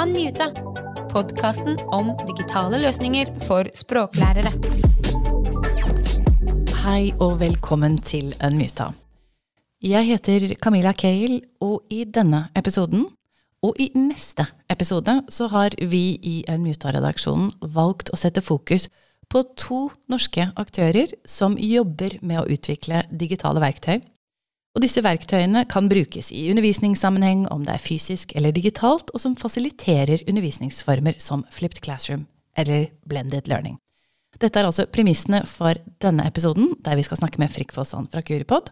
Unmuta, podkasten om digitale løsninger for språklærere. Hei og velkommen til Unmuta. Jeg heter Camilla Cale, og i denne episoden, og i neste episode, så har vi i Unmuta-redaksjonen valgt å sette fokus på to norske aktører som jobber med å utvikle digitale verktøy og disse verktøyene kan brukes i undervisningssammenheng, om det er fysisk eller digitalt, og som fasiliterer undervisningsformer som flipped classroom eller blended learning. Dette er altså premissene for denne episoden, der vi skal snakke med Frikk fra Kuripod,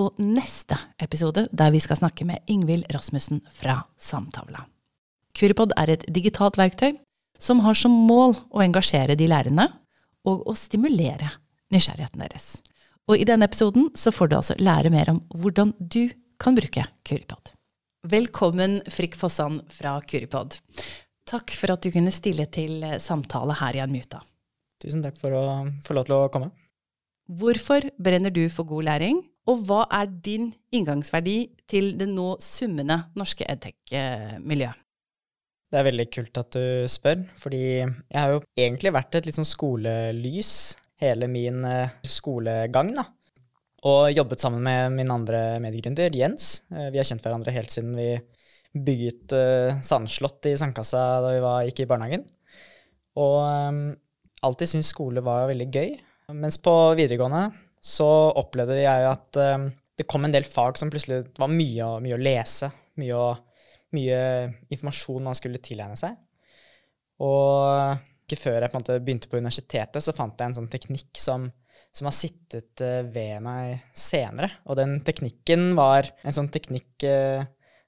og neste episode, der vi skal snakke med Ingvild Rasmussen fra Samtavla. Kuripod er et digitalt verktøy som har som mål å engasjere de lærende og å stimulere nysgjerrigheten deres. Og i denne episoden så får du altså lære mer om hvordan du kan bruke Kuripod. Velkommen, Frikk Fossan fra Kuripod. Takk for at du kunne stille til samtale her i Anmuta. Tusen takk for å få lov til å komme. Hvorfor brenner du for god læring, og hva er din inngangsverdi til det nå summende norske edtech-miljøet? Det er veldig kult at du spør, fordi jeg har jo egentlig vært et litt sånn skolelys hele min eh, skolegang. da. Og jobbet sammen med min andre medgründer, Jens. Eh, vi har kjent hverandre helt siden vi bygget uh, sandslott i sandkassa da vi var, gikk i barnehagen. Og alltid syntes skole var veldig gøy. Mens på videregående så opplevde jeg at det kom en del fag som plutselig var mye, mye å lese. Mye, mye informasjon man skulle tilegne seg. Og ikke før jeg på begynte på universitetet, så fant jeg en sånn teknikk som, som har sittet uh, ved meg senere. Og den teknikken var en sånn teknikk uh,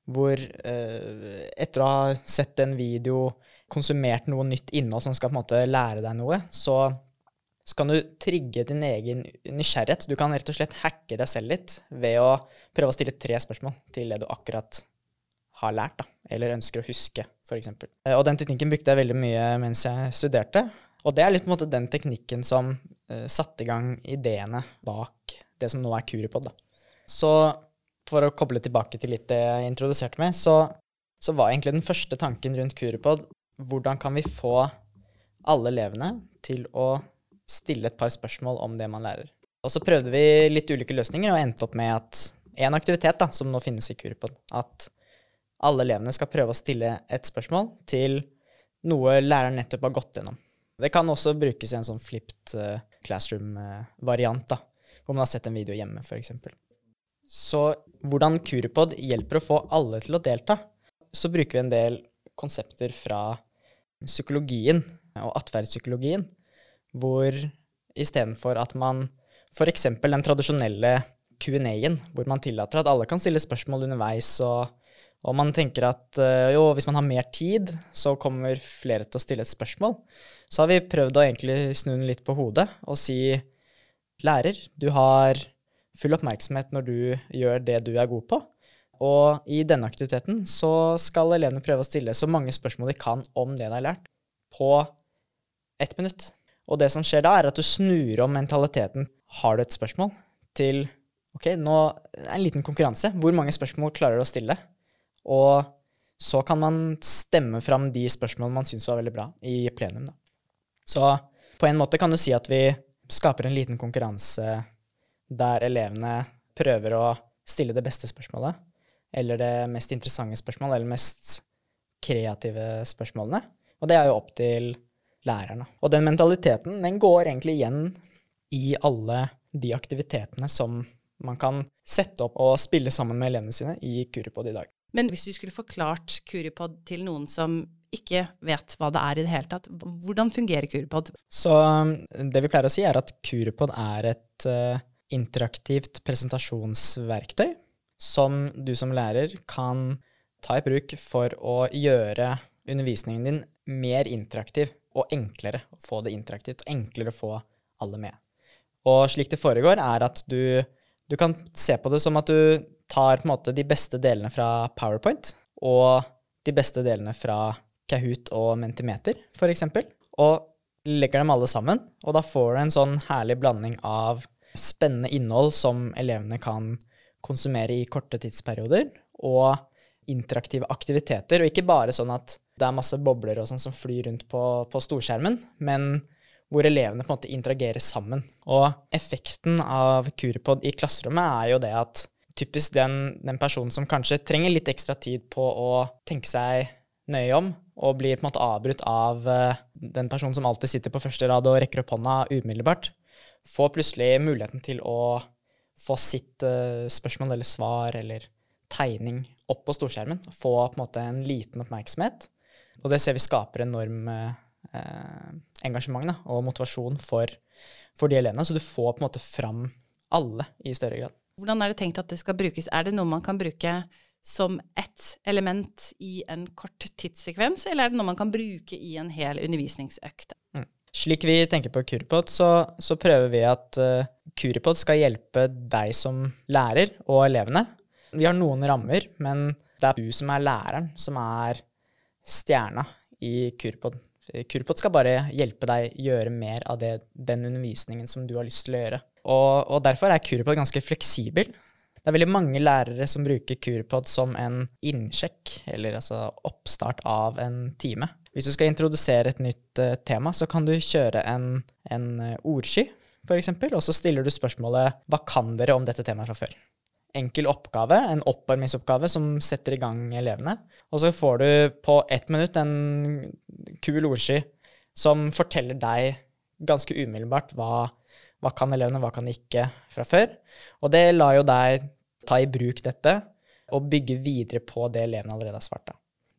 hvor uh, etter å ha sett en video, konsumert noe nytt innhold som skal på en måte lære deg noe, så, så kan du trigge din egen nysgjerrighet. Du kan rett og slett hacke deg selv litt ved å prøve å stille tre spørsmål til det du akkurat har lært, da, eller ønsker å huske, f.eks. Eh, og den teknikken brukte jeg veldig mye mens jeg studerte. Og det er litt på en måte den teknikken som uh, satte i gang ideene bak det som nå er Kuripod. Da. Så for å koble tilbake til litt det jeg introduserte med, så, så var egentlig den første tanken rundt Kuripod hvordan kan vi få alle elevene til å stille et par spørsmål om det man lærer. Og så prøvde vi litt ulike løsninger og endte opp med at en aktivitet da, som nå finnes i Kuripod, at alle elevene skal prøve å stille et spørsmål til noe læreren nettopp har gått gjennom. Det kan også brukes i en sånn flipped uh, classroom-variant, da, hvor man har sett en video hjemme, f.eks. Så hvordan Kuripod hjelper å få alle til å delta, så bruker vi en del konsepter fra psykologien og atferdspsykologien, hvor istedenfor at man f.eks. den tradisjonelle Q&A-en, hvor man tillater at alle kan stille spørsmål underveis og og man tenker at eh, jo, hvis man har mer tid, så kommer flere til å stille et spørsmål. Så har vi prøvd å egentlig snu den litt på hodet og si lærer, du har full oppmerksomhet når du gjør det du er god på. Og i denne aktiviteten så skal elevene prøve å stille så mange spørsmål de kan om det de har lært, på ett minutt. Og det som skjer da, er at du snur om mentaliteten har du et spørsmål, til ok, nå er det en liten konkurranse. Hvor mange spørsmål klarer du å stille? Og så kan man stemme fram de spørsmålene man syns var veldig bra, i plenum. Da. Så på en måte kan du si at vi skaper en liten konkurranse der elevene prøver å stille det beste spørsmålet, eller det mest interessante spørsmålet, eller mest kreative spørsmålene. Og det er jo opp til lærerne. Og den mentaliteten den går egentlig igjen i alle de aktivitetene som man kan sette opp og spille sammen med elevene sine i Kuripod i dag. Men hvis du skulle forklart Kuripod til noen som ikke vet hva det er i det hele tatt, hvordan fungerer Kuripod? Så um, det vi pleier å si, er at Kuripod er et uh, interaktivt presentasjonsverktøy som du som lærer kan ta i bruk for å gjøre undervisningen din mer interaktiv og enklere å få det interaktivt, enklere å få alle med. Og slik det foregår, er at du, du kan se på det som at du tar på en måte de beste delene fra PowerPoint og de beste delene fra Kahoot og Mentimeter, f.eks., og legger dem alle sammen. Og da får du en sånn herlig blanding av spennende innhold som elevene kan konsumere i korte tidsperioder, og interaktive aktiviteter, og ikke bare sånn at det er masse bobler og sånn som flyr rundt på, på storskjermen, men hvor elevene på en måte interagerer sammen. Og effekten av Kuripod i klasserommet er jo det at typisk den, den, personen som kanskje trenger litt ekstra tid på å tenke seg nøye om, og blir på en måte avbrutt av uh, den personen som alltid sitter på første rad og rekker opp hånda umiddelbart, får plutselig muligheten til å få sitt uh, spørsmål eller svar eller tegning opp på storskjermen. Få på en måte en liten oppmerksomhet. Og det ser vi skaper enorm eh, engasjement da, og motivasjon for, for de elevene. Så du får på en måte fram alle i større grad. Hvordan er det tenkt at det skal brukes? Er det noe man kan bruke som ett element i en kort tidssekvens, eller er det noe man kan bruke i en hel undervisningsøkt? Mm. Slik vi tenker på Kuripod, så, så prøver vi at uh, Kuripod skal hjelpe deg som lærer og elevene. Vi har noen rammer, men det er du som er læreren, som er stjerna i Kuripod. Kuripod skal bare hjelpe deg gjøre mer av det, den undervisningen som du har lyst til å gjøre. Og, og derfor er Kuripod ganske fleksibel. Det er veldig mange lærere som bruker Kuripod som en innsjekk, eller altså oppstart av en time. Hvis du skal introdusere et nytt uh, tema, så kan du kjøre en, en uh, ordsky, f.eks., og så stiller du spørsmålet 'Hva kan dere om dette temaet fra før?' Enkel oppgave, en oppvarmingsoppgave som setter i gang elevene. Og så får du på ett minutt en kul ordsky som forteller deg ganske umiddelbart hva hva kan elevene, hva kan de ikke fra før? Og det lar jo deg ta i bruk dette og bygge videre på det elevene allerede har svart. Da.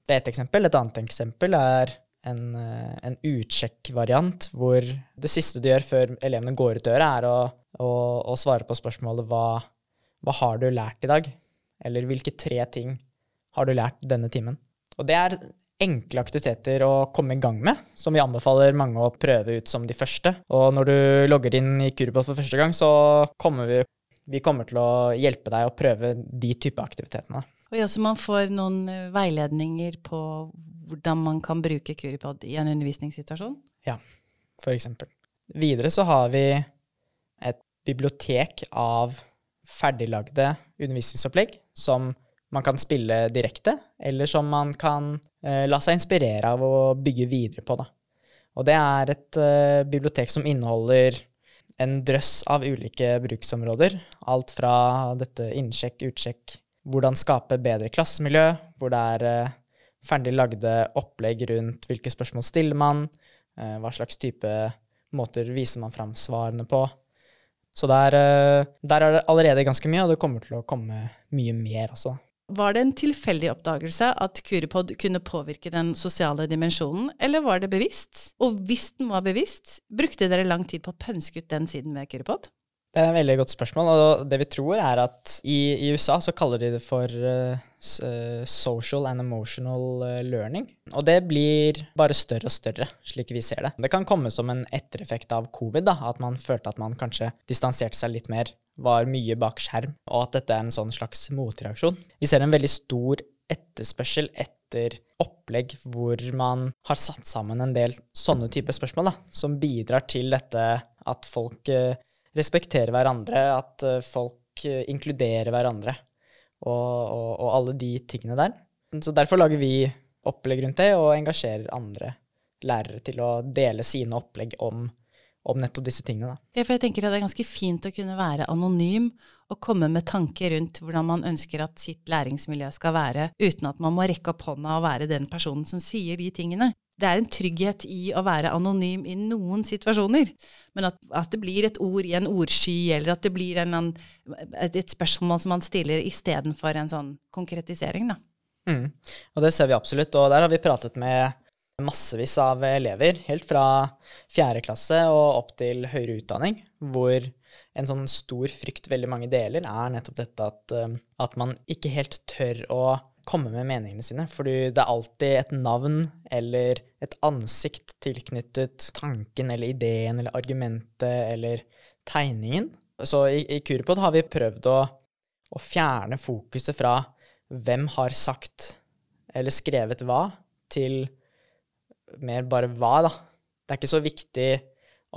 Det er ett eksempel. Et annet eksempel er en, eh, en utsjekk-variant hvor det siste du gjør før elevene går ut døra, er å, å, å svare på spørsmålet hva, hva har du lært i dag? Eller hvilke tre ting har du lært denne timen? Og det er enkle aktiviteter å komme i gang med, som vi anbefaler mange å prøve ut som de første. Og når du logger inn i Kuripod for første gang, så kommer vi, vi kommer til å hjelpe deg å prøve de type aktivitetene. Og ja, Så man får noen eh, veiledninger på hvordan man kan bruke Kuripod i en undervisningssituasjon? Ja, eksempel. Videre så har vi et bibliotek av ferdiglagde undervisningsopplegg som man kan spille direkte, eller som man kan eh, la seg inspirere av å bygge videre på. Da. Og det er et eh, bibliotek som inneholder en drøss av ulike bruksområder. Alt fra dette innsjekk, utsjekk, hvordan skape bedre klassemiljø, hvor det er eh, ferdig lagde opplegg rundt hvilke spørsmål stiller man, eh, hva slags type måter viser man fram svarene på. Så der, eh, der, er det allerede ganske mye, og det kommer til å komme mye mer også. Var det en tilfeldig oppdagelse at Kuripod kunne påvirke den sosiale dimensjonen, eller var det bevisst? Og hvis den var bevisst, brukte dere lang tid på å pønske ut den siden med Kuripod? Det er et veldig godt spørsmål, og det vi tror er at i, i USA så kaller de det for uh, social and emotional uh, learning. Og det blir bare større og større, slik vi ser det. Det kan komme som en ettereffekt av covid, da, at man følte at man kanskje distanserte seg litt mer var mye bak skjerm, og at dette er en sånn slags motreaksjon. Vi ser en veldig stor etterspørsel etter opplegg hvor man har satt sammen en del sånne typer spørsmål, da, som bidrar til dette at folk eh, respekterer hverandre, at eh, folk eh, inkluderer hverandre, og, og, og alle de tingene der. Så derfor lager vi opplegg rundt det, og engasjerer andre lærere til å dele sine opplegg om om nettopp disse tingene. Da. Ja, for jeg tenker at Det er ganske fint å kunne være anonym og komme med tanker rundt hvordan man ønsker at sitt læringsmiljø skal være, uten at man må rekke opp hånda og være den personen som sier de tingene. Det er en trygghet i å være anonym i noen situasjoner, men at, at det blir et ord i en ordsky, eller at det blir en, et, spørsmål som man stiller istedenfor en sånn konkretisering. Da. Mm. Og det ser vi absolutt, og der har vi pratet med massevis av elever, helt fra fjerde klasse og opp til høyere utdanning, hvor en sånn stor frykt veldig mange deler, er nettopp dette at, eh, at man ikke helt tør å komme med meningene sine. Fordi det er alltid et navn eller et ansikt tilknyttet tanken eller ideen eller argumentet eller tegningen. Så i, i Kuripod har vi prøvd å, å fjerne fokuset fra hvem har sagt eller skrevet hva, til mer bare hva, da. Det er ikke så viktig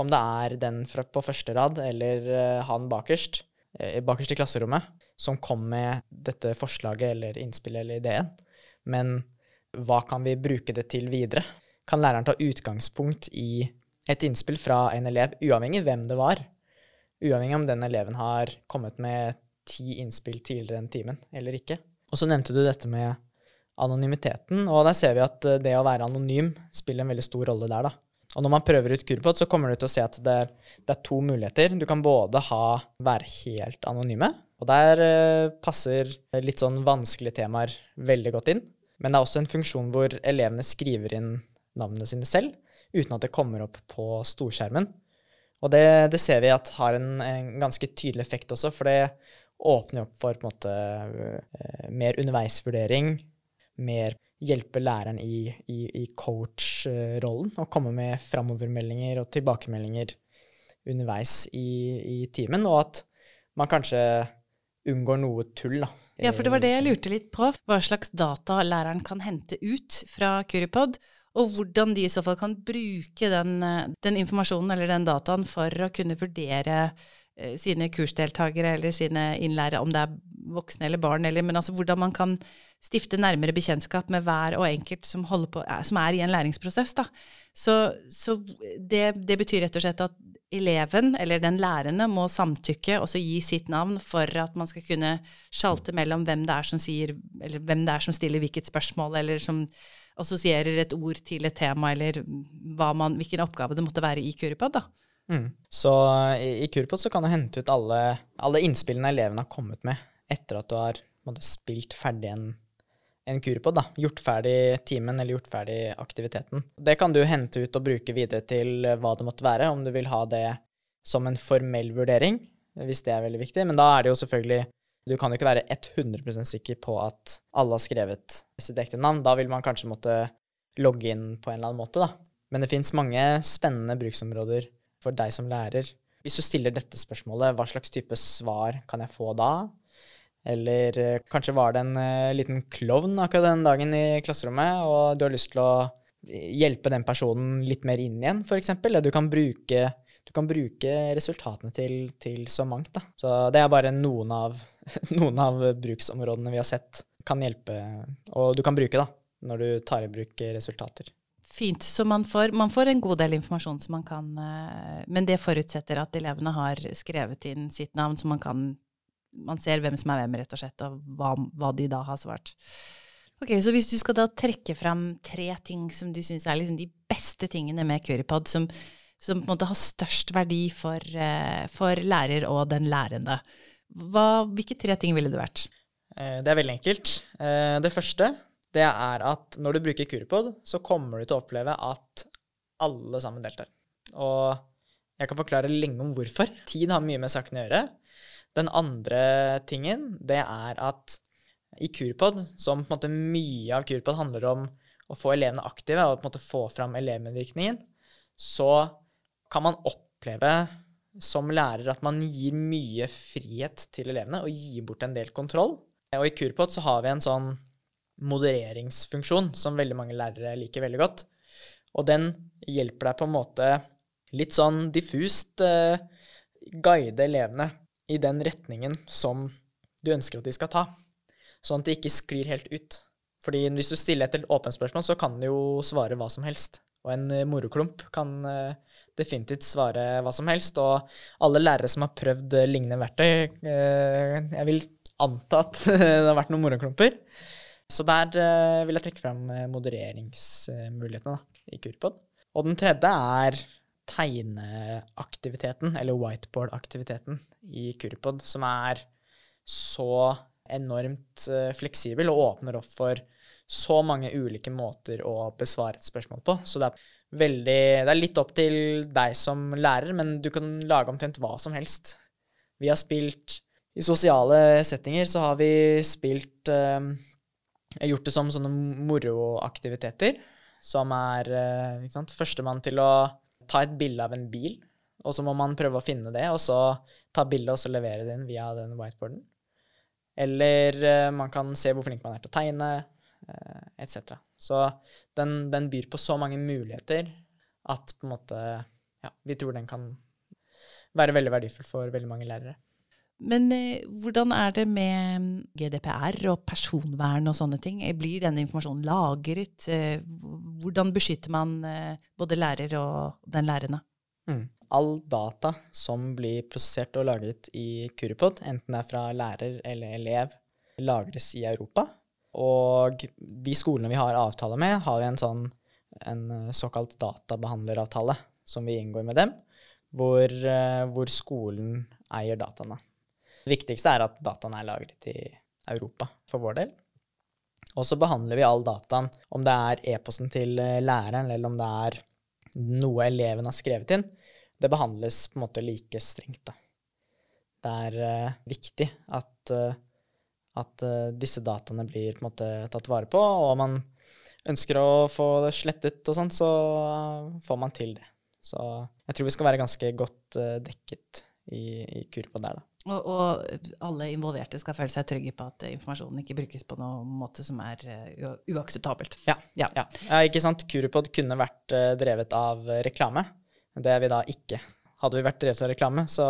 om det er den på første rad eller uh, han bakerst, uh, bakerst i klasserommet. som kom med dette forslaget eller innspillet eller ideen, men hva kan vi bruke det til videre? Kan læreren ta utgangspunkt i et innspill fra en elev, uavhengig hvem det var? Uavhengig om den eleven har kommet med ti innspill tidligere enn timen eller ikke. Og så nevnte du dette med anonymiteten, og der ser vi at eh, det å være anonym spiller en veldig stor rolle der, da. Og når man prøver ut Kurpod, så kommer du til å se at det er, det er, to muligheter. Du kan både ha, være helt anonyme, og der eh, passer litt sånn vanskelige temaer veldig godt inn. Men det er også en funksjon hvor elevene skriver inn navnene sine selv, uten at det kommer opp på storskjermen. Og det, det ser vi at har en, en, ganske tydelig effekt også, for det åpner opp for på en måte eh, mer underveisvurdering, mer hjelpe læreren i, i, i coach-rollen og komme med framovermeldinger og tilbakemeldinger underveis i, i timen, og at man kanskje unngår noe tull. da. Ja, for det var det jeg lurte litt på. Hva slags data læreren kan hente ut fra Curipod, og hvordan de i så fall kan bruke den, den informasjonen eller den dataen for å kunne vurdere eh, sine kursdeltakere eller sine innlærere, om det er voksne eller barn, eller, men altså hvordan man kan stifte nærmere bekjentskap med hver og enkelt som, på, som er i en læringsprosess. Da. Så, så det, det, betyr rett og slett at eleven, eller den lærende, må samtykke, og så gi sitt navn for at man skal kunne sjalte mellom hvem det er som sier, eller hvem det er som stiller hvilket spørsmål, eller som assosierer et ord til et tema, eller man, hvilken oppgave det måtte være i Kuripod. da. Mm. Så i, i Kurpot så kan du hente ut alle, alle innspillene elevene har kommet med etter at du har måtte, spilt ferdig en en kurpod, da. Gjort ferdig timen eller gjort ferdig aktiviteten. Det kan du hente ut og bruke videre til hva det måtte være, om du vil ha det som en formell vurdering, hvis det er veldig viktig. Men da er det jo selvfølgelig Du kan jo ikke være 100% sikker på at alle har skrevet sitt ekte navn. Da vil man kanskje måtte logge inn på en eller annen måte, da. Men det fins mange spennende bruksområder for deg som lærer. Hvis du stiller dette spørsmålet, hva slags type svar kan jeg få da? Eller eh, kanskje var det en uh, liten klovn akkurat den dagen i klasserommet, og du har lyst til å hjelpe den personen litt mer inn igjen, f.eks. Du, du kan bruke resultatene til, til, så mangt. Da. Så det er bare noen av, noen av bruksområdene vi har sett kan hjelpe, og du kan bruke da, når du tar i bruk resultater. Fint. Så man får, man får, en god del informasjon som man kan eh, Men det forutsetter at elevene har skrevet inn sitt navn, så man kan man ser hvem som er hvem, rett og slett, og hva, hva, de da har svart. Ok, Så hvis du skal da trekke fram tre ting som du syns er liksom de beste tingene med Curipod, som, som, på en måte har størst verdi for, uh, for lærer og den lærende, hva, hvilke tre ting ville det vært? Eh, det er veldig enkelt. Eh, det første det er at når du bruker Kuripod, så kommer du til å oppleve at alle sammen deltar. Og jeg kan forklare lenge om hvorfor. Tid har mye med saken å gjøre. Den andre tingen, det er at i Kuripod, som på en måte mye av Kuripod handler om å få elevene aktive og på en måte få fram elevmedvirkningen, så kan man oppleve som lærer at man gir mye frihet til elevene og gir bort en del kontroll. Og i Kurpod så har vi en sånn modereringsfunksjon som veldig mange lærere liker veldig godt. Og den hjelper deg på en måte litt sånn diffust eh, guide elevene i den retningen som du ønsker at de skal ta, sånn at de ikke sklir helt ut. Fordi hvis du stiller et åpent spørsmål, så kan du jo svare hva som helst. Og en eh, moroklump kan eh, definitivt svare hva som helst. Og alle lærere som har prøvd uh, lignende verktøy, eh, jeg vil anta at det har vært noen moroklumper. Så der vil jeg trekke fram modereringsmulighetene da, i Kurpod. Og den tredje er tegneaktiviteten, eller whiteboard-aktiviteten i Kurpod, som er så enormt uh, fleksibel og åpner opp for så mange ulike måter å besvare et spørsmål på. Så det er veldig Det er litt opp til deg som lærer, men du kan lage omtrent hva som helst. Vi har spilt I sosiale settinger så har vi spilt uh, Gjort det som sånne moroaktiviteter, som er uh, Førstemann til å ta et bilde av en bil, og så må man prøve å finne det, og så ta bilde og så levere det inn via den whiteboarden. Eller uh, man kan se hvor flink man er til å tegne, eh, etc. Så den, den, byr på så mange muligheter at på en måte ja, vi tror den kan være veldig verdifull for veldig mange lærere. Men eh, hvordan er det med GDPR og personvern og sånne ting? Blir denne informasjonen lagret? Eh, hvordan beskytter man eh, både lærer og den lærende? Mm. All data som blir prosessert og lagret i Kuripod, enten det er fra lærer eller elev, lagres i Europa. Og de skolene vi har avtale med, har en sånn en såkalt databehandleravtale som vi inngår med dem, hvor, hvor skolen eier dataene. Det viktigste er at dataen er lagret i Europa for vår del. Og så behandler vi all dataen, om det er e-posten til eh, læreren, eller om det er noe eleven har skrevet inn. Det behandles på en måte like strengt, da. Det er uh, viktig at, uh, at uh, disse dataene blir på en måte tatt vare på, og om man ønsker å få det slettet og sånn, så får man til det. Så jeg tror vi skal være ganske godt dekket i, i kurva der, da. Og, og, alle involverte skal føle seg trygge på at informasjonen ikke brukes på noen måte som er uh, uakseptabelt. Ja, ja. ja. ja ikke sant. Kuripod kunne vært uh, drevet av reklame. Det er vi da ikke. Hadde vi vært drevet av reklame, så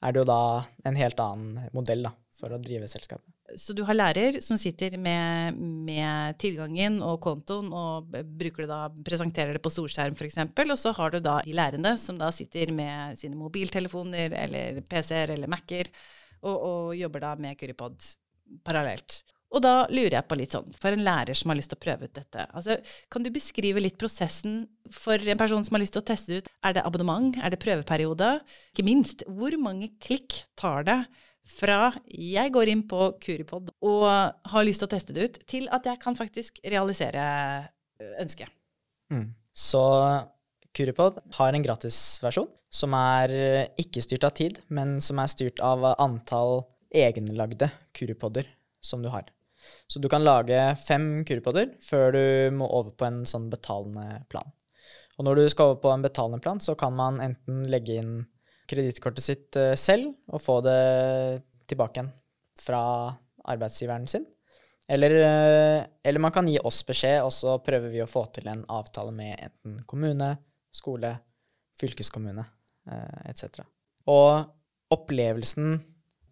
er det jo da en helt annen modell da, for å drive selskapet. Så du har lærer som sitter med, med tilgangen og kontoen og bruker det da, presenterer det på storskjerm f.eks., og så har du da de lærende som da sitter med sine mobiltelefoner eller PC-er eller Mac-er og, og, jobber da med Curipod parallelt. Og da lurer jeg på litt sånn, for en lærer som har lyst til å prøve ut dette, altså, kan du beskrive litt prosessen for en person som har lyst til å teste det ut? Er det abonnement? Er det prøveperiode? Ikke minst, hvor mange klikk tar det fra jeg går inn på Kuripod og har lyst til å teste det ut, til at jeg kan faktisk realisere ønsket. Mm. Så Kuripod har en gratisversjon som er ikke styrt av tid, men som er styrt av antall egenlagde Kuripoder som du har. Så du kan lage fem Kuripoder før du må over på en sånn betalende plan. Og når du skal over på en betalende plan, så kan man enten legge inn kredittkortet sitt eh, selv og få det tilbake igjen fra arbeidsgiveren sin. Eller, eh, eller, man kan gi oss beskjed, og så prøver vi å få til en avtale med enten kommune, skole, fylkeskommune eh, etc. Og opplevelsen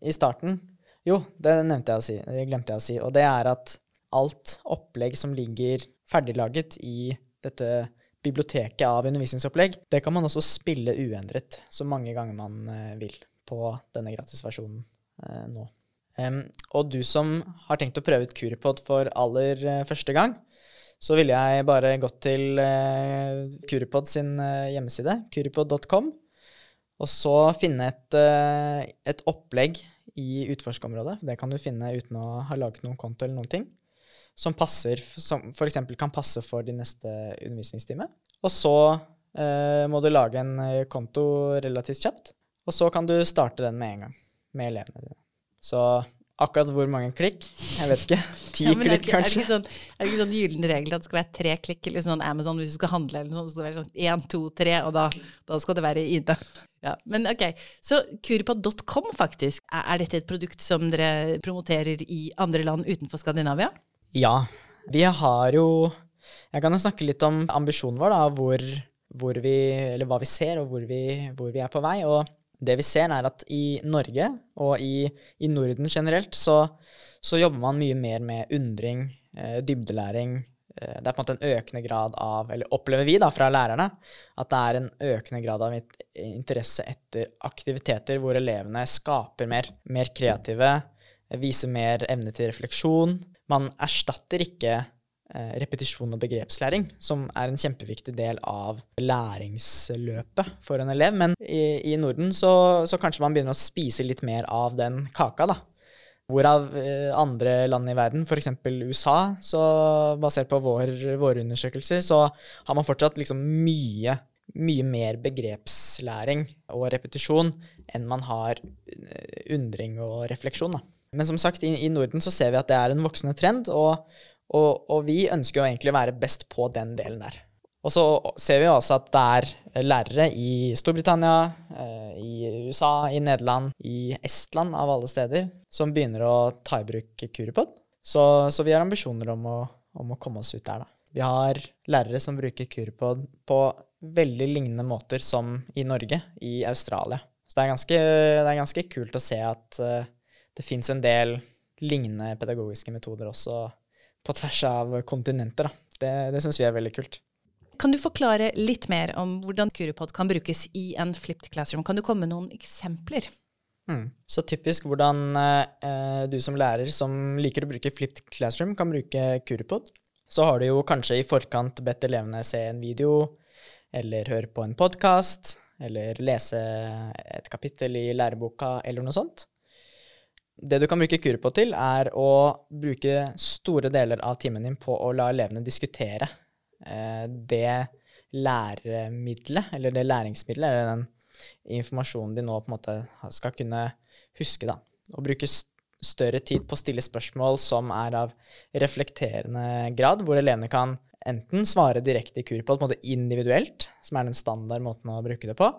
i starten Jo, det nevnte jeg å si, det glemte jeg å si. Og det er at alt opplegg som ligger ferdiglaget i dette biblioteket av undervisningsopplegg, det kan man også spille uendret så mange ganger man eh, vil på denne gratisversjonen eh, nå. Og du som har tenkt å prøve ut Curipod for aller uh, første gang, så ville jeg bare gått til Curipod sin hjemmeside, curipod.com, og så finne et, et opplegg i utforskerområdet. Det kan du finne uten å ha laget noen konto eller noen ting som passer, som f.eks. kan passe for din neste undervisningstime. Og så eh, må du lage en eh, konto relativt kjapt, og så kan du starte den med en gang med elevene dine. Så akkurat hvor mange klikk, jeg vet ikke. Ti ja, klikk, kanskje. Er det ikke sånn, er det ikke sånn gyllen regel at det skal være tre klikk? Eller sånn Amazon, hvis du skal handle eller noe sånt, så skal det være sånn én, to, tre, og da, da skal det være Ida. Ja, men ok, Så kurpa.com, faktisk, er dette et produkt som dere promoterer i andre land utenfor Skandinavia? Ja. Vi har jo Jeg kan jo snakke litt om ambisjonen vår, da, hvor, hvor vi Eller hva vi ser, og hvor vi, hvor vi, er på vei. Og det vi ser, er at i Norge, og i, i Norden generelt, så, så, jobber man mye mer med undring, eh, dybdelæring. Eh, det er på en måte en økende grad av Eller opplever vi da fra lærerne at det er en økende grad av interesse etter aktiviteter hvor elevene skaper mer, mer kreative, viser mer evne til refleksjon man erstatter ikke eh, repetisjon og begrepslæring, som er en kjempeviktig del av læringsløpet for en elev. Men i, i Norden så, så, kanskje man begynner å spise litt mer av den kaka, da. Hvorav eh, andre land i verden, f.eks. USA, så basert på vår, våre undersøkelser, så har man fortsatt liksom mye, mye mer begrepslæring og repetisjon enn man har eh, undring og refleksjon. da. Men som sagt, i, i, Norden så ser vi at det er en voksende trend, og, og, og, vi ønsker jo egentlig å være best på den delen der. Og så ser vi jo også at det er lærere i Storbritannia, eh, i USA, i Nederland, i Estland av alle steder, som begynner å ta i bruk Kuripod. Så, så vi har ambisjoner om å, om å, komme oss ut der, da. Vi har lærere som bruker Kuripod på veldig lignende måter som i Norge, i Australia. Så det er ganske, det er ganske kult å se at uh, det fins en del lignende pedagogiske metoder også på tvers av kontinenter. Da. Det, det syns vi er veldig kult. Kan du forklare litt mer om hvordan Kuripod kan brukes i en flipped classroom? Kan du komme med noen eksempler? Mm. Så typisk hvordan eh, du som lærer som liker å bruke flipped classroom, kan bruke Kuripod. Så har du jo kanskje i forkant bedt elevene se en video, eller høre på en podkast, eller lese et kapittel i læreboka, eller noe sånt. Det du kan bruke Curipod til, er å bruke store deler av timen din på å la elevene diskutere Eh, det læremiddelet, eller det læringsmiddelet, eller den informasjonen de nå på en måte skal kunne huske, da. Og bruke større tid på å stille spørsmål som er av reflekterende grad, hvor elevene kan enten svare direkte i Kuripod, på en måte individuelt, som er den standard måten å bruke det på,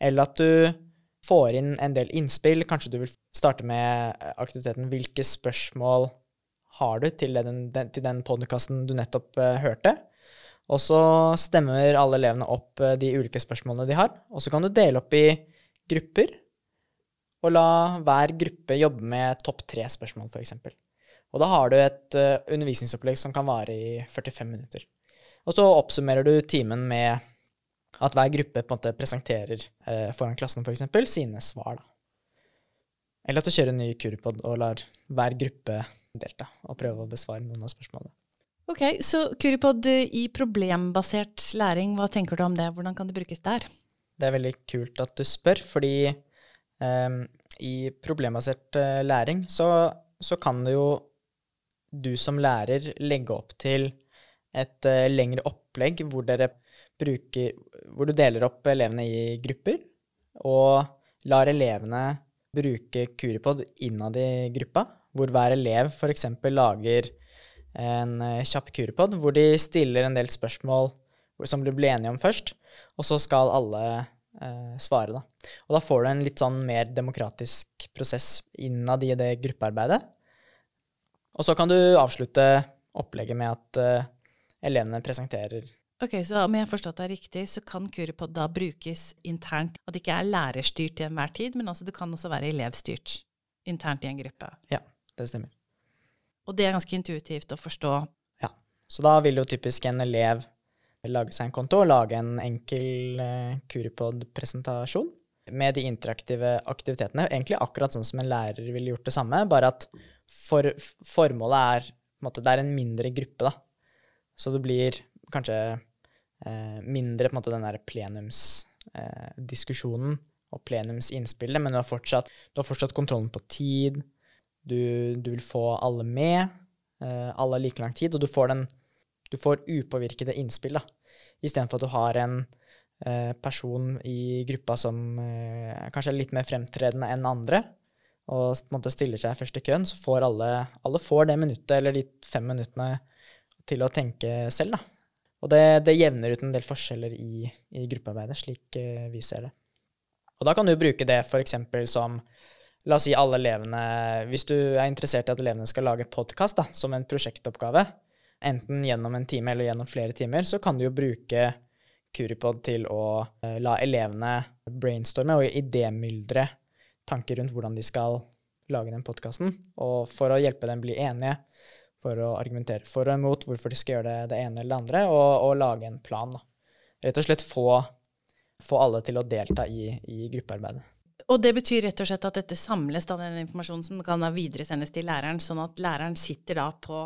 eller at du får inn en del innspill. Kanskje du vil starte med aktiviteten 'Hvilke spørsmål har du til den, den, den podkasten du nettopp uh, hørte?' Og så stemmer alle elevene opp uh, de ulike spørsmålene de har. Og så kan du dele opp i grupper, og la hver gruppe jobbe med topp tre spørsmål, f.eks. Og da har du et uh, undervisningsopplegg som kan vare i 45 minutter. Og så oppsummerer du timen med at hver gruppe på en måte presenterer eh, foran klassen for eksempel, sine svar. Da. Eller at du kjører en ny kurpod og lar hver gruppe delta og prøve å besvare noen av spørsmålene. Ok, Så Kuripod i problembasert læring, hva tenker du om det? Hvordan kan det brukes der? Det er veldig kult at du spør, fordi eh, i problembasert eh, læring så, så, kan det jo du som lærer legge opp til et uh, lengre opplegg hvor dere bruker Hvor du deler opp elevene i grupper, og lar elevene bruke Kuripod innad i gruppa, hvor hver elev f.eks. lager en eh, kjapp Kuripod, hvor de stiller en del spørsmål som du blir enige om først, og så skal alle eh, svare, da. Og da får du en litt sånn mer demokratisk prosess innad i det gruppearbeidet. Og så kan du avslutte opplegget med at eh, elevene presenterer Ok, Så om jeg har forstått deg riktig, så kan Kuripod da brukes internt? At det ikke er lærerstyrt til enhver tid, men altså det kan også være elevstyrt internt i en gruppe? Ja, det stemmer. Og det er ganske intuitivt å forstå. Ja. Så da vil jo typisk en elev lage seg en konto og lage en enkel uh, Curipod-presentasjon med de interaktive aktivitetene. Egentlig akkurat sånn som en lærer ville gjort det samme, bare at for, formålet er på en måte, Det er en mindre gruppe, da. Så det blir kanskje eh, mindre på en måte den der plenumsdiskusjonen eh, og plenumsinnspillet, men du har, fortsatt, du har fortsatt kontrollen på tid, du, du vil få alle med. Uh, alle har like lang tid, og du får, den, du får upåvirkede innspill. da. Istedenfor at du har en person i gruppa som kanskje er litt mer fremtredende enn andre, og på en måte stiller seg først i køen, så får alle, alle får det minuttet eller de fem minuttene til å tenke selv. da. Og det, det jevner ut en del forskjeller i, i gruppearbeidet, slik vi ser det. Og da kan du bruke det f.eks. som La oss si alle elevene Hvis du er interessert i at elevene skal lage podkast som en prosjektoppgave, enten gjennom en time eller gjennom flere timer, så kan du jo bruke Curipod til å uh, la elevene brainstorme og idémyldre tanker rundt hvordan de skal lage den podkasten. Og for å hjelpe dem bli enige, for å argumentere for og imot hvorfor de skal gjøre det, det ene eller det andre, og, og lage en plan. Da. Rett og slett få, få alle til å delta i, i gruppearbeidet. Og det betyr rett og slett at dette samles, da, den informasjonen som kan da videresendes til læreren, sånn at læreren sitter da på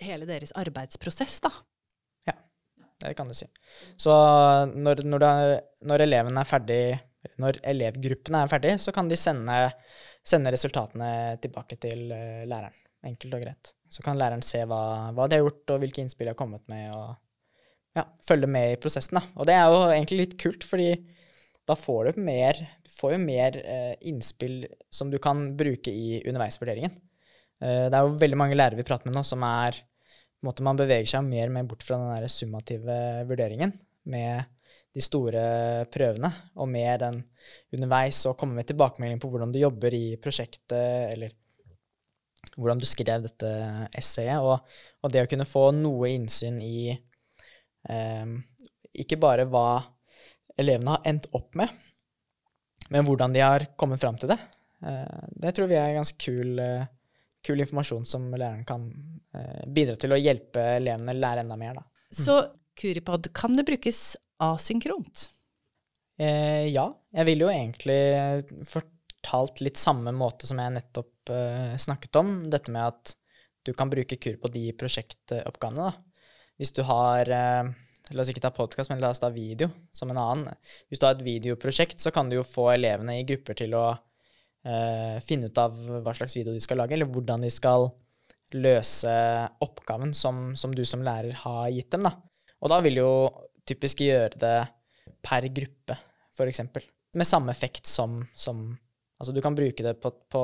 hele deres arbeidsprosess, da? Ja, det kan du si. Så når, når, det, når eleven er ferdig, når elevgruppene er ferdig, så kan de sende, sende resultatene tilbake til uh, læreren. Enkelt og greit. Så kan læreren se hva, hva, de har gjort, og hvilke innspill de har kommet med, og ja, følge med i prosessen. Da. Og det er jo egentlig litt kult, fordi da får du mer, du får jo mer eh, innspill som du kan bruke i underveisvurderingen. Eh, det er jo veldig mange lærere vi prater med nå som er på en måte Man beveger seg mer og mer bort fra den der summative vurderingen med de store prøvene, og med den underveis og komme med tilbakemelding på hvordan du jobber i prosjektet, eller hvordan du skrev dette essayet, og, og det å kunne få noe innsyn i eh, ikke bare hva elevene har endt opp med, Men hvordan de har kommet fram til det, eh, det tror vi er ganske kul, eh, kul informasjon som læreren kan eh, bidra til å hjelpe elevene lære enda mer. Da. Så Curipod, kan det brukes asynkront? Eh, ja, jeg vil jo egentlig fortalt litt samme måte som jeg nettopp uh, snakket om. Dette med at du kan bruke kur på de prosjektoppgavene. Da. Hvis du har uh, La oss ikke ta podkast, men la oss ta video som en annen. Hvis du har et videoprosjekt, så kan du jo få elevene i grupper til å uh, finne ut av hva slags video de skal lage, eller hvordan de skal løse oppgaven som, som du som lærer har gitt dem. Da. Og da vil jo typisk gjøre det per gruppe, f.eks. Med samme effekt som, som, Altså du kan bruke det på, på,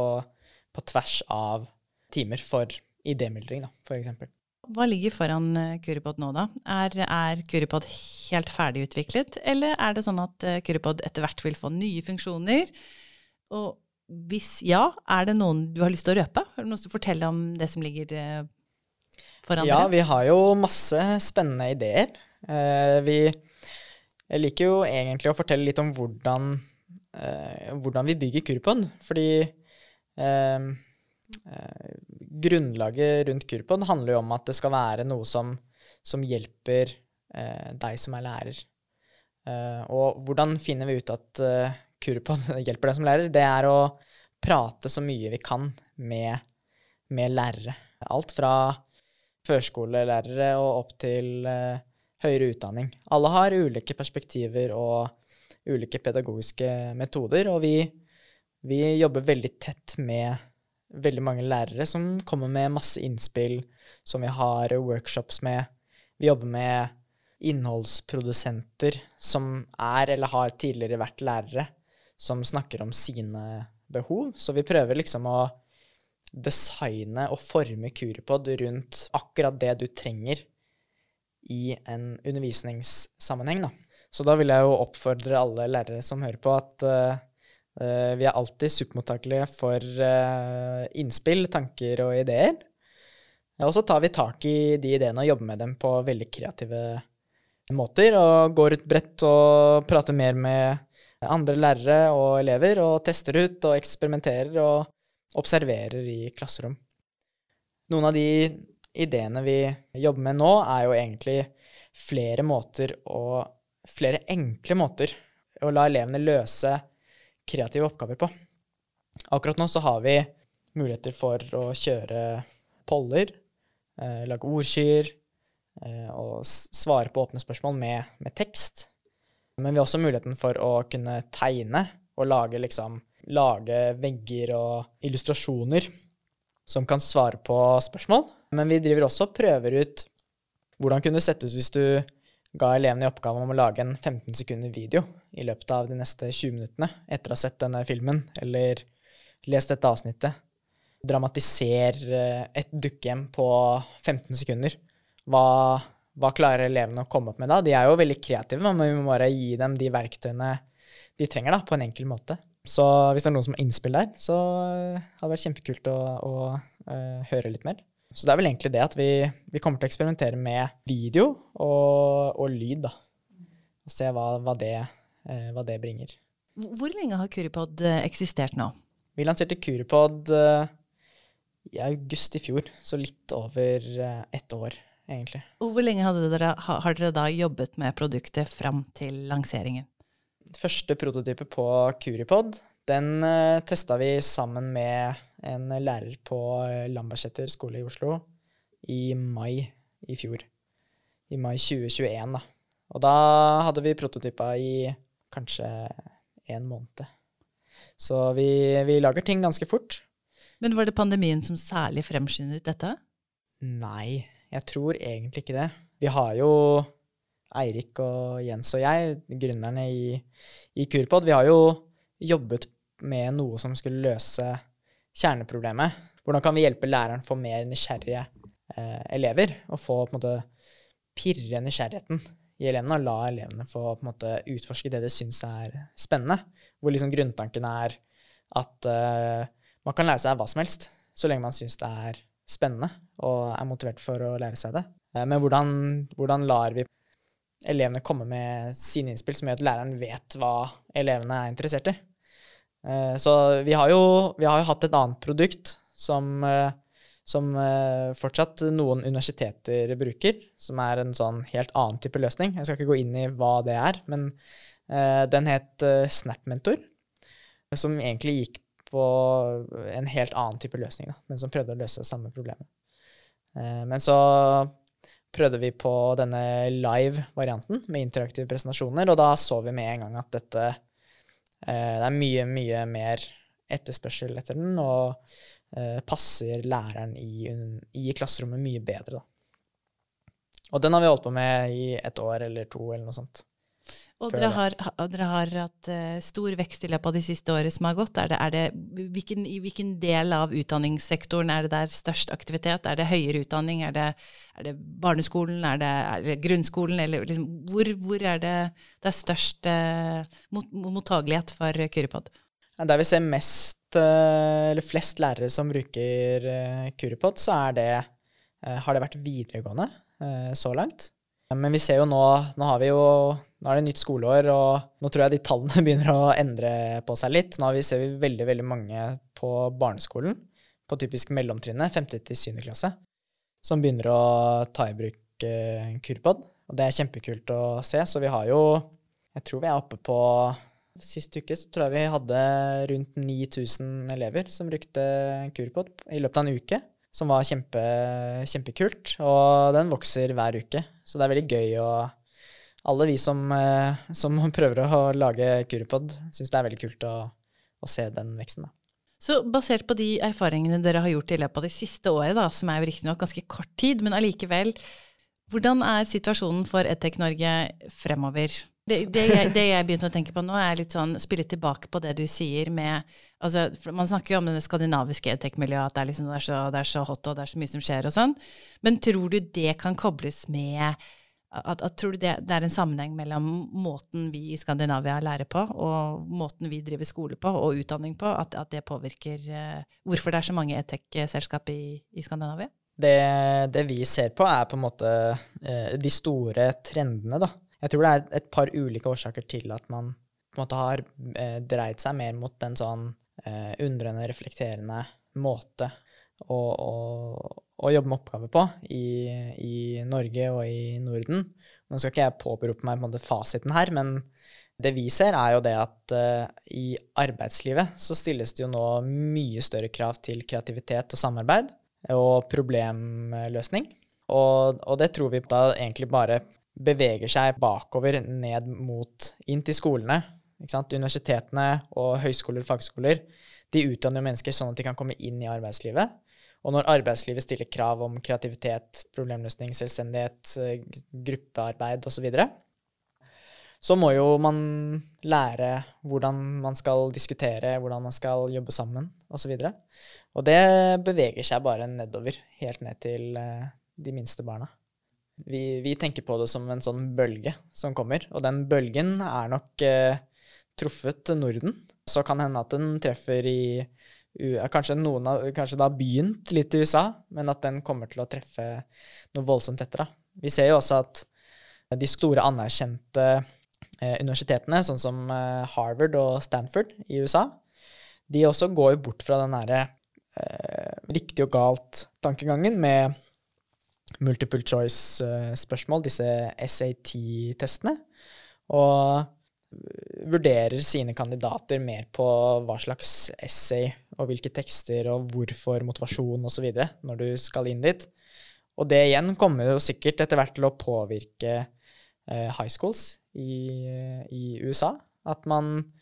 på tvers av timer for idémyldring, da, f.eks. Hva ligger foran Curipod nå, da? Er, er Curipod helt ferdigutviklet, eller er det sånn at Curipod etter hvert vil få nye funksjoner? Og hvis ja, er det noen du har lyst til å røpe? Har du noe å fortelle om det som ligger foran ja, dere? Ja, vi har jo masse spennende ideer. Vi jeg liker jo egentlig å fortelle litt om hvordan, hvordan vi bygger Kurpon. fordi Eh, grunnlaget rundt Kurpon handler jo om at det skal være noe som, som hjelper eh, deg som er lærer. Eh, og hvordan finner vi ut at Kurpod hjelper deg som lærer? Det er å prate så mye vi kan med, med lærere. Alt fra førskolelærere og opp til uh, høyere utdanning. Alle har ulike perspektiver og ulike pedagogiske metoder, og vi, vi jobber veldig tett med veldig mange lærere som kommer med masse innspill, som vi har workshops med. Vi jobber med innholdsprodusenter som er eller har tidligere vært lærere, som snakker om sine behov. Så vi prøver liksom å designe og forme Kuripod rundt akkurat det du trenger i en undervisningssammenheng. Da. Så da vil jeg jo oppfordre alle lærere som hører på, at uh, vi er alltid supermottakelige for uh, innspill, tanker og ideer. Og så tar vi tak i de ideene og jobber med dem på veldig kreative måter. Og går ut bredt og prater mer med andre lærere og elever, og tester ut og eksperimenterer og observerer i klasserom. Noen av de ideene vi jobber med nå, er jo egentlig flere måter og flere enkle måter å la elevene løse kreative oppgaver på. Akkurat nå så har vi muligheter for å kjøre poller, eh, lage ordskyer eh, og svare på åpne spørsmål med, med, tekst. Men vi har også muligheten for å kunne tegne og lage, liksom, lage vegger og illustrasjoner som kan svare på spørsmål. Men vi driver også og prøver ut hvordan kunne det settes hvis du ga elevene i oppgave om å lage en 15 sekunder video i løpet av de neste 20 minuttene etter å ha sett denne filmen eller lest dette avsnittet. Dramatiser eh, et dukkehjem på 15 sekunder. Hva, hva, klarer elevene å komme opp med da? De er jo veldig kreative, men vi må bare gi dem de verktøyene de trenger, da, på en enkel måte. Så hvis det er noen som har innspill der, så eh, hadde det vært kjempekult å, å uh, høre litt mer. Så det er vel egentlig det at vi, vi kommer til å eksperimentere med video og, og lyd, da. Og se hva, hva, det, eh, hva, det, bringer. Hvor lenge har Curipod eh, eksistert nå? Vi lanserte Curipod eh, i august i fjor, så litt over eh, ett år, egentlig. Og hvor lenge dere, har dere da jobbet med produktet fram til lanseringen? Første prototype på Curipod, den eh, testa vi sammen med en lærer på eh, Lambertseter skole i Oslo i mai i fjor. I mai 2021, da. Og da hadde vi prototypa i kanskje en måned. Så vi, vi lager ting ganske fort. Men var det pandemien som særlig fremskyndet dette? Nei, jeg tror egentlig ikke det. Vi har jo Eirik og Jens og jeg, gründerne i, i Kurpod, vi har jo jobbet med noe som skulle løse kjerneproblemet. Hvordan kan vi hjelpe læreren få mer nysgjerrige eh, elever, og få på en måte pirre nysgjerrigheten i elevene, og la elevene få på en måte utforske det de syns er spennende. Hvor liksom grunntanken er at eh, man kan lære seg hva som helst, så lenge man syns det er spennende og er motivert for å lære seg det. Eh, men hvordan, hvordan lar vi elevene komme med sine innspill, som gjør at læreren vet hva elevene er interessert i? Eh, så vi har, jo, vi har hatt et annet produkt som, eh, som eh, fortsatt noen universiteter bruker, som er en sånn helt annen type løsning. Jeg skal ikke gå inn i hva det er, men den het SnapMentor, som egentlig gikk på en helt annen type løsning, da, men som prøvde å løse samme problemet. Men så prøvde vi på denne live-varianten med interaktive presentasjoner, og da så vi med en gang at dette Det er mye, mye mer etterspørsel etter den, og eh, passer læreren i, i klasserommet mye bedre, da. Og den har vi holdt på med i et år eller to, eller noe sånt. Og dere har, dere har hatt eh, stor vekst i løpet av de siste årene som har gått. Er det, er det, hvilken, I hvilken del av utdanningssektoren er det der størst aktivitet? Er det høyere utdanning? Er det, er det barneskolen? Er det, er grunnskolen? Eller liksom, hvor, hvor er det det er størst eh, mot, mottagelighet for Kuripod? Der vi ser mest, eh, eller flest lærere som bruker eh, Curipod, så det, har det vært videregående så langt. Men vi ser jo nå, nå har vi jo, nå er det nytt skoleår, og nå tror jeg de tallene begynner å endre på seg litt. Nå ser vi veldig, veldig mange på barneskolen, på typisk mellomtrinnet, 5. til 7. klasse, som begynner å ta i bruk eh, Kurpod. Og det er kjempekult å se, så vi har jo, jeg tror vi er oppe på Sist uke så tror jeg vi hadde rundt 9000 elever som brukte Kurpod i løpet av en uke. Som var kjempe, kjempekult. Og den vokser hver uke. Så det er veldig gøy å Alle vi som, eh, som prøver å lage Kuripod, syns det er veldig kult å, å se den veksten. Da. Så basert på de erfaringene dere har gjort i løpet av det siste året, da, som er jo riktignok ganske kort tid, men allikevel, hvordan er situasjonen for EdTech Norge fremover? Det, det, jeg, det jeg begynte å tenke på nå, er litt sånn spille tilbake på det du sier med altså, Man snakker jo om det skandinaviske edtech-miljøet, at det er, liksom, det, er så, det er så hot og det er så mye som skjer og sånn. Men tror du det kan kobles med at, at Tror du det, det er en sammenheng mellom måten vi i Skandinavia lærer på, og måten vi driver skole på, og utdanning på, at, at det påvirker uh, hvorfor det er så mange edtech-selskap i, i Skandinavia? Det, det vi ser på, er på en måte uh, de store trendene, da. Jeg tror det er et par ulike årsaker til at man på en måte har uh, dreid seg mer mot en sånn undrende, reflekterende måte å, å, å jobbe med oppgaver på i, i Norge og i Norden. Nå skal ikke jeg påberope meg på fasiten her, men det vi ser, er jo det at uh, i arbeidslivet så stilles det jo nå mye større krav til kreativitet og samarbeid og problemløsning. Og, og det tror vi da egentlig bare beveger seg bakover, ned mot inn til skolene. Ikke sant? Universitetene og høyskoler og fagskoler de utdanner jo mennesker sånn at de kan komme inn i arbeidslivet. Og når arbeidslivet stiller krav om kreativitet, problemløsning, selvstendighet, eh, gruppearbeid osv., så, videre, så må jo man lære hvordan man skal diskutere, hvordan man skal jobbe sammen osv. Og, så og det beveger seg bare nedover, helt ned til eh, de minste barna. Vi, vi tenker på det som en sånn bølge som kommer, og den bølgen er nok eh, truffet Norden. Så kan hende at den treffer i kanskje, noen av, kanskje det har begynt litt i USA, men at den kommer til å treffe noe voldsomt etter. Da. Vi ser jo også at de store anerkjente eh, universitetene, sånn som eh, Harvard og Stanford i USA, de også går jo bort fra den derre eh, riktig og galt-tankegangen med multiple choice-spørsmål, disse SAT-testene, og vurderer sine kandidater mer på hva slags essay og hvilke tekster og hvorfor motivasjon osv. når du skal inn dit. Og det igjen kommer jo sikkert etter hvert til å påvirke eh, high schools i, i USA. At man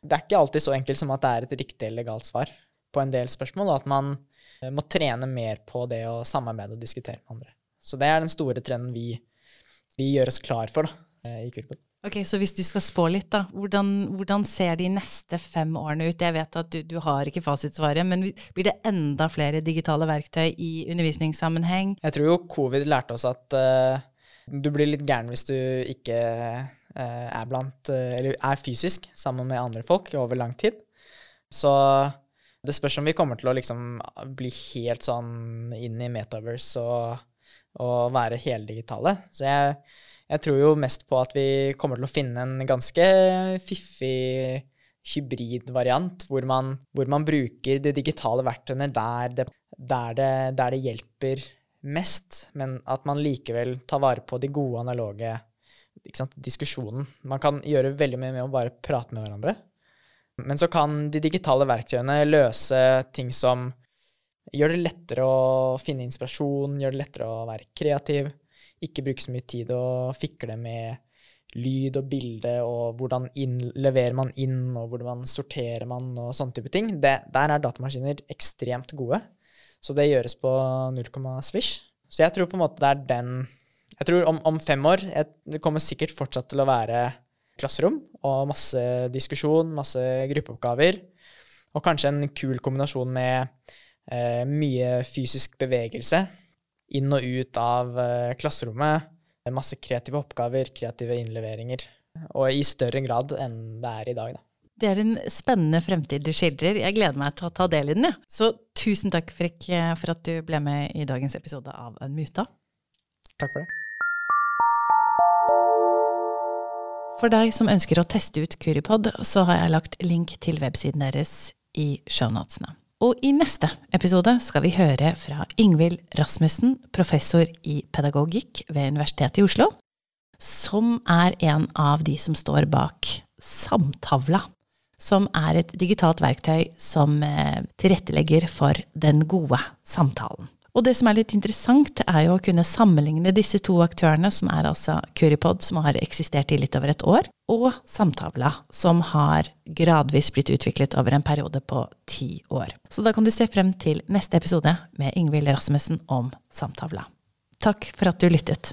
Det er ikke alltid så enkelt som at det er et riktig eller galt svar på en del spørsmål, og at man eh, må trene mer på det å samarbeide og diskutere med andre. Så det er den store trenden vi, vi gjør oss klar for da, eh, i Kurpod. Ok, Så hvis du skal spå litt, da. Hvordan, hvordan ser de neste fem årene ut? Jeg vet at du, du har ikke fasitsvaret, men blir det enda flere digitale verktøy i undervisningssammenheng? Jeg tror jo covid lærte oss at uh, du blir litt gæren hvis du ikke uh, er blant uh, er fysisk sammen med andre folk over lang tid. Så det spørs om vi kommer til å liksom bli helt sånn inn i metaverse og, og være heldigitale. Så jeg, jeg tror jo mest på at vi kommer til å finne en ganske fiffig hybridvariant, hvor man, hvor man bruker de digitale verktøyene der det, der, det, der det hjelper mest, men at man likevel tar vare på de gode analoge sant, diskusjonen. Man kan gjøre veldig mye med å bare prate med hverandre. Men så kan de digitale verktøyene løse ting som gjør det lettere å finne inspirasjon, gjør det lettere å være kreativ, ikke bruke så mye tid å fikle med lyd og bilde, og hvordan inn, leverer man inn, og hvordan sorterer man, og sånne type ting. Det, der er datamaskiner ekstremt gode. Så det gjøres på 0, svisj. Så jeg tror på en måte det er den Jeg tror om, om fem år jeg, Det kommer sikkert fortsatt til å være klasserom og masse diskusjon, masse gruppeoppgaver. Og kanskje en kul kombinasjon med eh, mye fysisk bevegelse inn og ut av eh, klasserommet. Masse kreative oppgaver, kreative innleveringer. Og i større grad enn det er i dag, da. Det er en spennende fremtid du skildrer. Jeg gleder meg til å ta del i den. Ja. Så tusen takk, Frikk, for at du ble med i dagens episode av Muta. Takk for det. For deg som ønsker å teste ut Curipod, så har jeg lagt link til websiden deres i shownotene. Og i neste episode skal vi høre fra Ingvild Rasmussen, professor i pedagogikk ved Universitetet i Oslo, som er en av de som står bak Samtavla, som er et digitalt verktøy som eh, tilrettelegger for den gode samtalen. Og det som er litt interessant, er jo å kunne sammenligne disse to aktørene, som er altså Curipod, som har eksistert i litt over et år, og Samtavla, som har gradvis blitt utviklet over en periode på ti år. Så da kan du se frem til neste episode med Ingvild Rasmussen om Samtavla. Takk for at du lyttet.